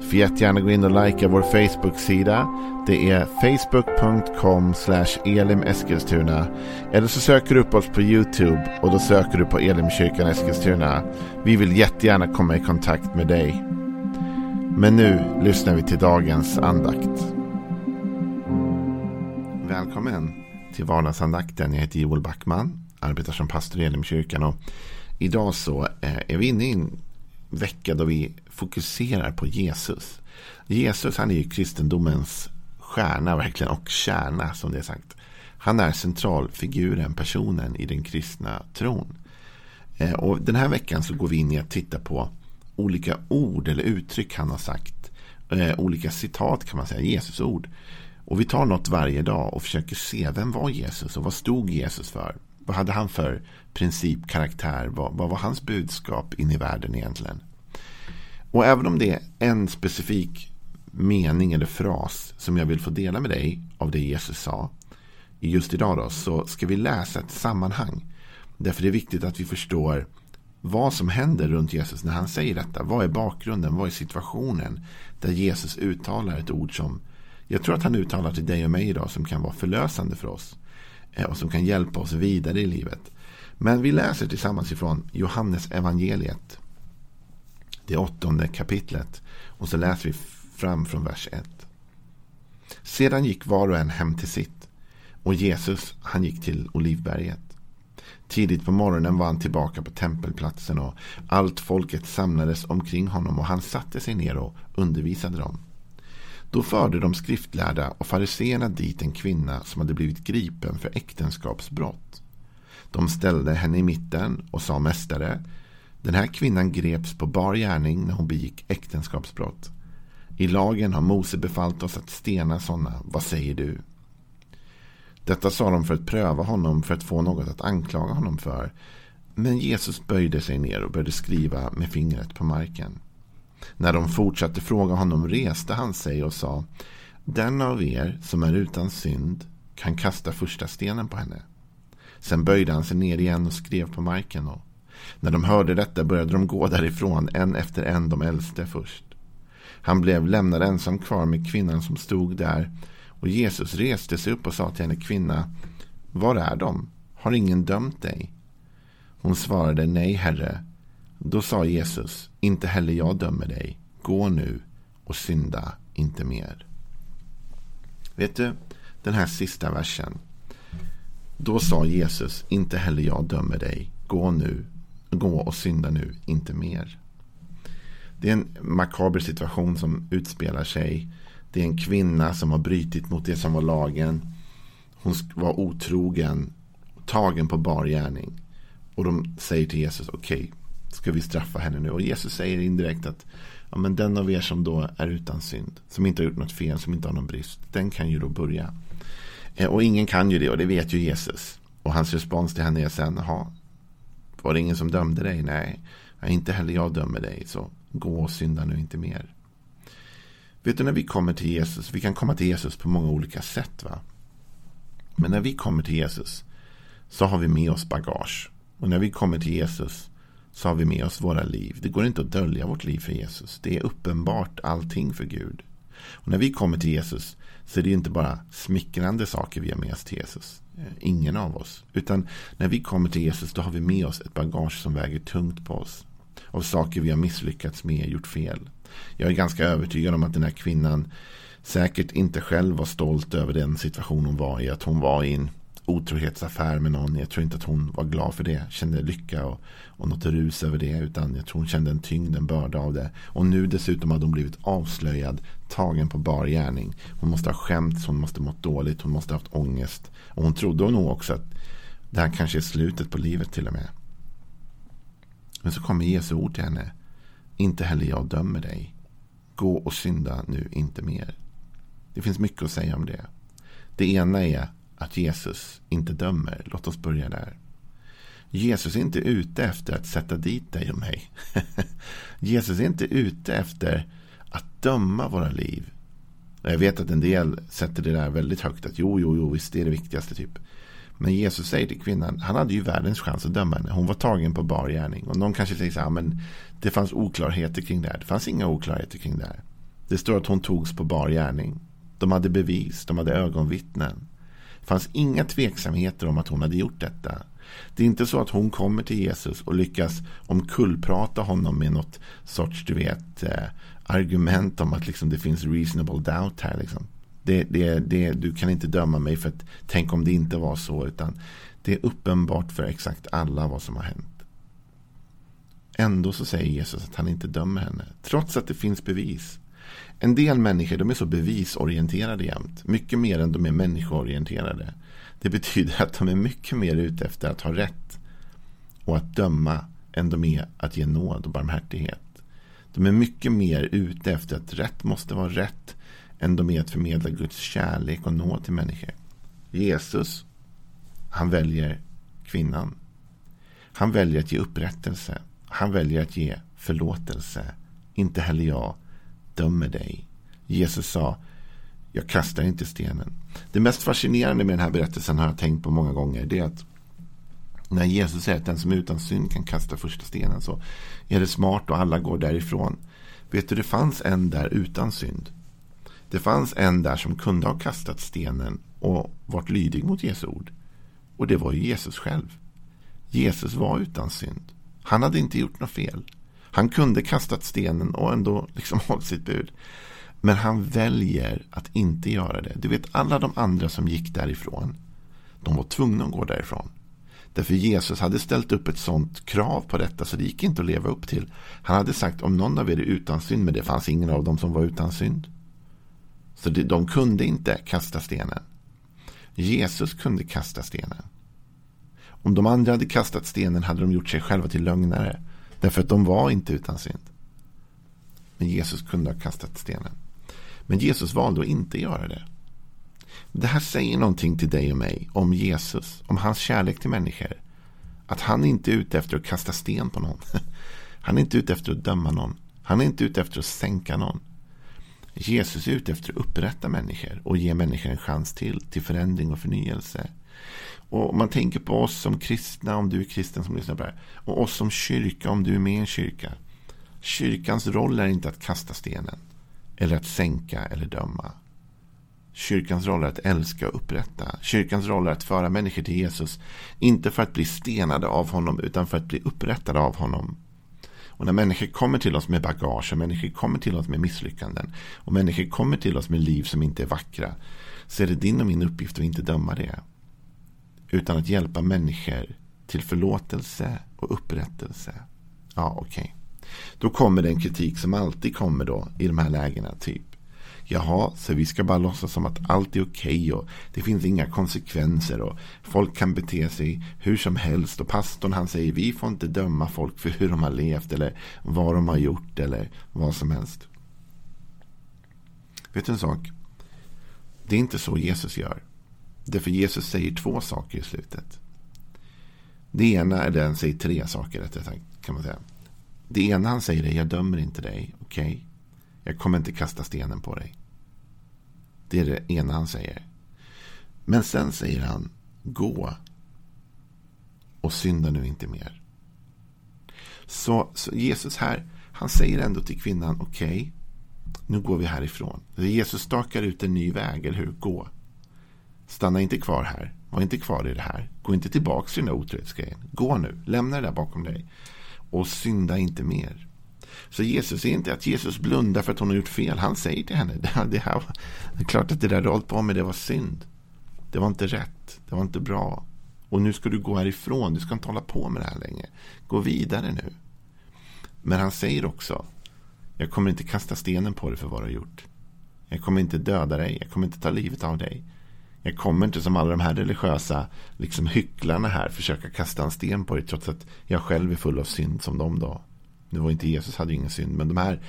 Får jättegärna gå in och likea vår Facebook-sida. Det är facebook.com elimeskilstuna. Eller så söker du upp oss på YouTube och då söker du på Elimkyrkan Eskilstuna. Vi vill jättegärna komma i kontakt med dig. Men nu lyssnar vi till dagens andakt. Välkommen till vardagsandakten. Jag heter Joel Backman, arbetar som pastor i Elimkyrkan. Och idag så eh, är vi inne i en vecka då vi fokuserar på Jesus. Jesus han är ju kristendomens stjärna verkligen och kärna som det är sagt. Han är centralfiguren, personen i den kristna tron. Eh, och den här veckan så går vi in i att titta på olika ord eller uttryck han har sagt. Eh, olika citat kan man säga, Jesus-ord. Och vi tar något varje dag och försöker se vem var Jesus och vad stod Jesus för? Vad hade han för princip, karaktär? Vad, vad var hans budskap in i världen egentligen? Och även om det är en specifik mening eller fras som jag vill få dela med dig av det Jesus sa. Just idag då, så ska vi läsa ett sammanhang. Därför är det viktigt att vi förstår vad som händer runt Jesus när han säger detta. Vad är bakgrunden? Vad är situationen? Där Jesus uttalar ett ord som jag tror att han uttalar till dig och mig idag som kan vara förlösande för oss. Eh, och som kan hjälpa oss vidare i livet. Men vi läser tillsammans ifrån Johannes evangeliet det åttonde kapitlet. Och så läser vi fram från vers 1. Sedan gick var och en hem till sitt. Och Jesus, han gick till Olivberget. Tidigt på morgonen var han tillbaka på tempelplatsen och allt folket samlades omkring honom och han satte sig ner och undervisade dem. Då förde de skriftlärda och fariseerna dit en kvinna som hade blivit gripen för äktenskapsbrott. De ställde henne i mitten och sa mästare, den här kvinnan greps på bar gärning när hon begick äktenskapsbrott. I lagen har Mose befallt oss att stena sådana. Vad säger du? Detta sa de för att pröva honom för att få något att anklaga honom för. Men Jesus böjde sig ner och började skriva med fingret på marken. När de fortsatte fråga honom reste han sig och sa Den av er som är utan synd kan kasta första stenen på henne. Sen böjde han sig ner igen och skrev på marken och när de hörde detta började de gå därifrån, en efter en, de äldste först. Han blev lämnad ensam kvar med kvinnan som stod där. Och Jesus reste sig upp och sa till henne, kvinna, var är de? Har ingen dömt dig? Hon svarade, nej, herre. Då sa Jesus, inte heller jag dömer dig. Gå nu och synda inte mer. Vet du, den här sista versen. Då sa Jesus, inte heller jag dömer dig. Gå nu gå och synda nu, inte mer. Det är en makaber situation som utspelar sig. Det är en kvinna som har brytit mot det som var lagen. Hon var otrogen, tagen på bar gärning. Och de säger till Jesus, okej, okay, ska vi straffa henne nu? Och Jesus säger indirekt att ja, men den av er som då är utan synd, som inte har gjort något fel, som inte har någon brist, den kan ju då börja. Eh, och ingen kan ju det och det vet ju Jesus. Och hans respons till henne är sen, var det ingen som dömde dig? Nej, inte heller jag dömer dig. Så gå och synda nu inte mer. Vet du när vi kommer till Jesus, vi kan komma till Jesus på många olika sätt. va? Men när vi kommer till Jesus så har vi med oss bagage. Och när vi kommer till Jesus så har vi med oss våra liv. Det går inte att dölja vårt liv för Jesus. Det är uppenbart allting för Gud. Och när vi kommer till Jesus så är det inte bara smickrande saker vi har med oss till Jesus. Eh, ingen av oss. Utan när vi kommer till Jesus då har vi med oss ett bagage som väger tungt på oss. Av saker vi har misslyckats med, gjort fel. Jag är ganska övertygad om att den här kvinnan säkert inte själv var stolt över den situation hon var i. Att hon var i en otrohetsaffär med någon. Jag tror inte att hon var glad för det. Kände lycka och, och något rus över det. Utan jag tror hon kände en tyngd, en börda av det. Och nu dessutom hade hon blivit avslöjad. Tagen på bar gärning. Hon måste ha skämts, hon måste ha mått dåligt. Hon måste ha haft ångest. Och hon trodde nog också att det här kanske är slutet på livet till och med. Men så kommer Jesu ord till henne. Inte heller jag dömer dig. Gå och synda nu inte mer. Det finns mycket att säga om det. Det ena är att Jesus inte dömer. Låt oss börja där. Jesus är inte ute efter att sätta dit dig och mig. Jesus är inte ute efter att döma våra liv. Jag vet att en del sätter det där väldigt högt. Att jo, jo, jo, visst det är det viktigaste typ. Men Jesus säger till kvinnan, han hade ju världens chans att döma henne. Hon var tagen på bar gärning. Och någon kanske säger så här, men det fanns oklarheter kring det här. Det fanns inga oklarheter kring det här. Det står att hon togs på bar gärning. De hade bevis, de hade ögonvittnen. Det fanns inga tveksamheter om att hon hade gjort detta. Det är inte så att hon kommer till Jesus och lyckas omkullprata honom med något sorts, du vet, eh, argument om att liksom det finns reasonable doubt här. Liksom. Det, det, det, du kan inte döma mig för att tänk om det inte var så. Utan det är uppenbart för exakt alla vad som har hänt. Ändå så säger Jesus att han inte dömer henne. Trots att det finns bevis. En del människor de är så bevisorienterade jämt. Mycket mer än de är människoorienterade. Det betyder att de är mycket mer ute efter att ha rätt. Och att döma än de är att ge nåd och barmhärtighet. De är mycket mer ute efter att rätt måste vara rätt än de är att förmedla Guds kärlek och nåd till människor. Jesus, han väljer kvinnan. Han väljer att ge upprättelse. Han väljer att ge förlåtelse. Inte heller jag dömer dig. Jesus sa, jag kastar inte stenen. Det mest fascinerande med den här berättelsen har jag tänkt på många gånger. Det är att när Jesus säger att den som är utan synd kan kasta första stenen så är det smart och alla går därifrån. Vet du, det fanns en där utan synd. Det fanns en där som kunde ha kastat stenen och varit lydig mot Jesu ord. Och det var ju Jesus själv. Jesus var utan synd. Han hade inte gjort något fel. Han kunde kastat stenen och ändå liksom hållit sitt bud. Men han väljer att inte göra det. Du vet alla de andra som gick därifrån. De var tvungna att gå därifrån. Därför Jesus hade ställt upp ett sånt krav på detta så det gick inte att leva upp till. Han hade sagt om någon av er är utan synd, men det fanns ingen av dem som var utan synd. Så de kunde inte kasta stenen. Jesus kunde kasta stenen. Om de andra hade kastat stenen hade de gjort sig själva till lögnare. Därför att de var inte utan synd. Men Jesus kunde ha kastat stenen. Men Jesus valde att inte göra det. Det här säger någonting till dig och mig om Jesus, om hans kärlek till människor. Att han inte är ute efter att kasta sten på någon. Han är inte ute efter att döma någon. Han är inte ute efter att sänka någon. Jesus är ute efter att upprätta människor och ge människor en chans till, till förändring och förnyelse. Och om man tänker på oss som kristna, om du är kristen som lyssnar på det här, och oss som kyrka, om du är med i en kyrka. Kyrkans roll är inte att kasta stenen, eller att sänka eller döma. Kyrkans roll är att älska och upprätta. Kyrkans roll är att föra människor till Jesus. Inte för att bli stenade av honom, utan för att bli upprättade av honom. Och när människor kommer till oss med bagage, och människor kommer till oss med misslyckanden, och människor kommer till oss med liv som inte är vackra, så är det din och min uppgift att inte döma det. Utan att hjälpa människor till förlåtelse och upprättelse. Ja, okej. Okay. Då kommer den kritik som alltid kommer då i de här lägena. Typ. Jaha, så vi ska bara låtsas som att allt är okej okay och det finns inga konsekvenser och folk kan bete sig hur som helst och pastorn han säger vi får inte döma folk för hur de har levt eller vad de har gjort eller vad som helst. Vet du en sak? Det är inte så Jesus gör. Därför Jesus säger två saker i slutet. Det ena är den säger tre saker rättare sagt kan man säga. Det ena han säger är jag dömer inte dig, okej? Okay? Jag kommer inte kasta stenen på dig. Det är det ena han säger. Men sen säger han gå och synda nu inte mer. Så, så Jesus här, han säger ändå till kvinnan okej, okay, nu går vi härifrån. Jesus stakar ut en ny väg, eller hur? Gå. Stanna inte kvar här. Var inte kvar i det här. Gå inte tillbaka till den där otrohetsgrejen. Gå nu. Lämna det där bakom dig. Och synda inte mer. Så Jesus är inte att Jesus blundar för att hon har gjort fel. Han säger till henne, det, här, det, här, det är klart att det där du hållit på med det var synd. Det var inte rätt. Det var inte bra. Och nu ska du gå härifrån. Du ska inte hålla på med det här längre. Gå vidare nu. Men han säger också, jag kommer inte kasta stenen på dig för vad du har gjort. Jag kommer inte döda dig. Jag kommer inte ta livet av dig. Jag kommer inte som alla de här religiösa liksom hycklarna här försöka kasta en sten på dig trots att jag själv är full av synd som de då. Nu var inte Jesus hade ingen synd, men de här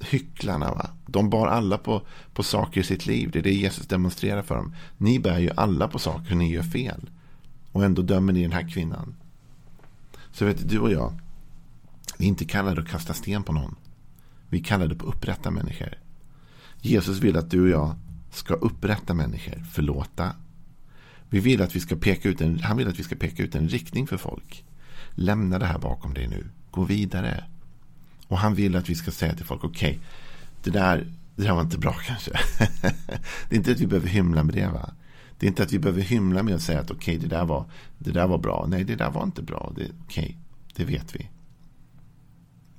hycklarna, va? de bar alla på, på saker i sitt liv. Det är det Jesus demonstrerar för dem. Ni bär ju alla på saker ni gör fel. Och ändå dömer ni den här kvinnan. Så vet du, du och jag, vi är inte kallade att kasta sten på någon. Vi är kallade på att upprätta människor. Jesus vill att du och jag ska upprätta människor, förlåta. Vi vill att vi ska peka ut en, han vill att vi ska peka ut en riktning för folk. Lämna det här bakom dig nu. Gå vidare. Och han vill att vi ska säga till folk, okej, okay, det, där, det där var inte bra kanske. det är inte att vi behöver hymla med det va. Det är inte att vi behöver hymla med att säga att okej, okay, det, där var, det där var bra. Nej, det där var inte bra. Okej, okay, det vet vi.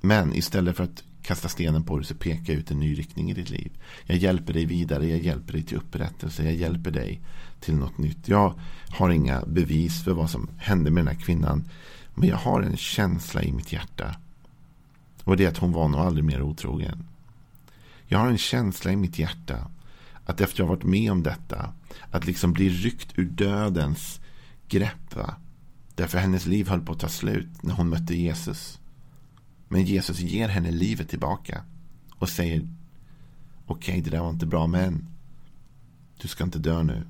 Men istället för att kasta stenen på dig så peka ut en ny riktning i ditt liv. Jag hjälper dig vidare, jag hjälper dig till upprättelse, jag hjälper dig till något nytt. Jag har inga bevis för vad som hände med den här kvinnan. Men jag har en känsla i mitt hjärta. Och det är att hon var nog aldrig mer otrogen. Jag har en känsla i mitt hjärta att efter jag varit med om detta, att liksom bli ryckt ur dödens grepp. Va? Därför hennes liv höll på att ta slut när hon mötte Jesus. Men Jesus ger henne livet tillbaka och säger okej, okay, det där var inte bra, men du ska inte dö nu.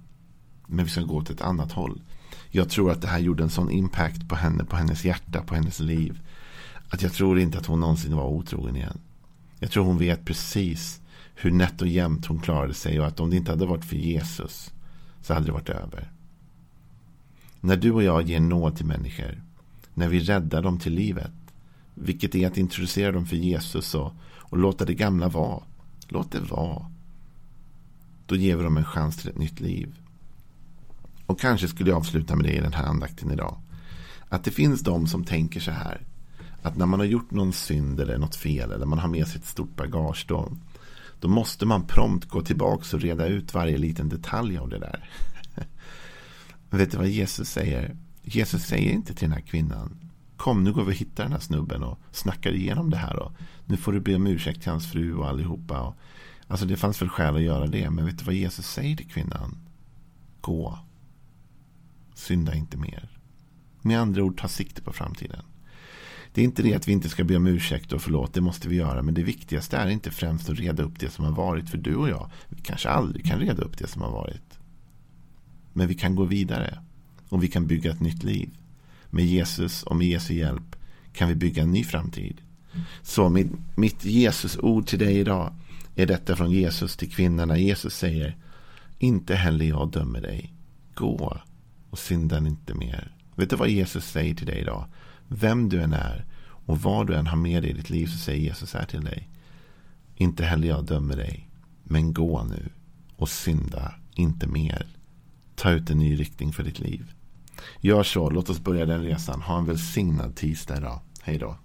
Men vi ska gå åt ett annat håll. Jag tror att det här gjorde en sån impact på henne, på hennes hjärta, på hennes liv. Att jag tror inte att hon någonsin var otrogen igen. Jag tror hon vet precis hur nätt och jämnt hon klarade sig och att om det inte hade varit för Jesus så hade det varit över. När du och jag ger nåd till människor, när vi räddar dem till livet, vilket är att introducera dem för Jesus och, och låta det gamla vara. Låt det vara. Då ger vi dem en chans till ett nytt liv. Och kanske skulle jag avsluta med det i den här andakten idag. Att det finns de som tänker så här. Att när man har gjort någon synd eller något fel eller man har med sig ett stort bagage då, då måste man prompt gå tillbaka och reda ut varje liten detalj av det där. Vet du vad Jesus säger? Jesus säger inte till den här kvinnan Kom nu går vi och hittar den här snubben och snackar igenom det här. Och nu får du be om ursäkt till hans fru och allihopa. Och, alltså det fanns väl skäl att göra det. Men vet du vad Jesus säger till kvinnan? Gå. Synda inte mer. Med andra ord, ta sikte på framtiden. Det är inte det att vi inte ska be om ursäkt och förlåt, det måste vi göra. Men det viktigaste är inte främst att reda upp det som har varit. För du och jag, vi kanske aldrig kan reda upp det som har varit. Men vi kan gå vidare. Och vi kan bygga ett nytt liv. Med Jesus och med Jesu hjälp kan vi bygga en ny framtid. Så mitt, mitt Jesusord till dig idag är detta från Jesus till kvinnorna. Jesus säger Inte heller jag dömer dig. Gå och synda inte mer. Vet du vad Jesus säger till dig idag? Vem du än är och vad du än har med dig i ditt liv så säger Jesus här till dig. Inte heller jag dömer dig. Men gå nu och synda inte mer. Ta ut en ny riktning för ditt liv. Gör så, låt oss börja den resan. Ha en välsignad tisdag idag. Hej då.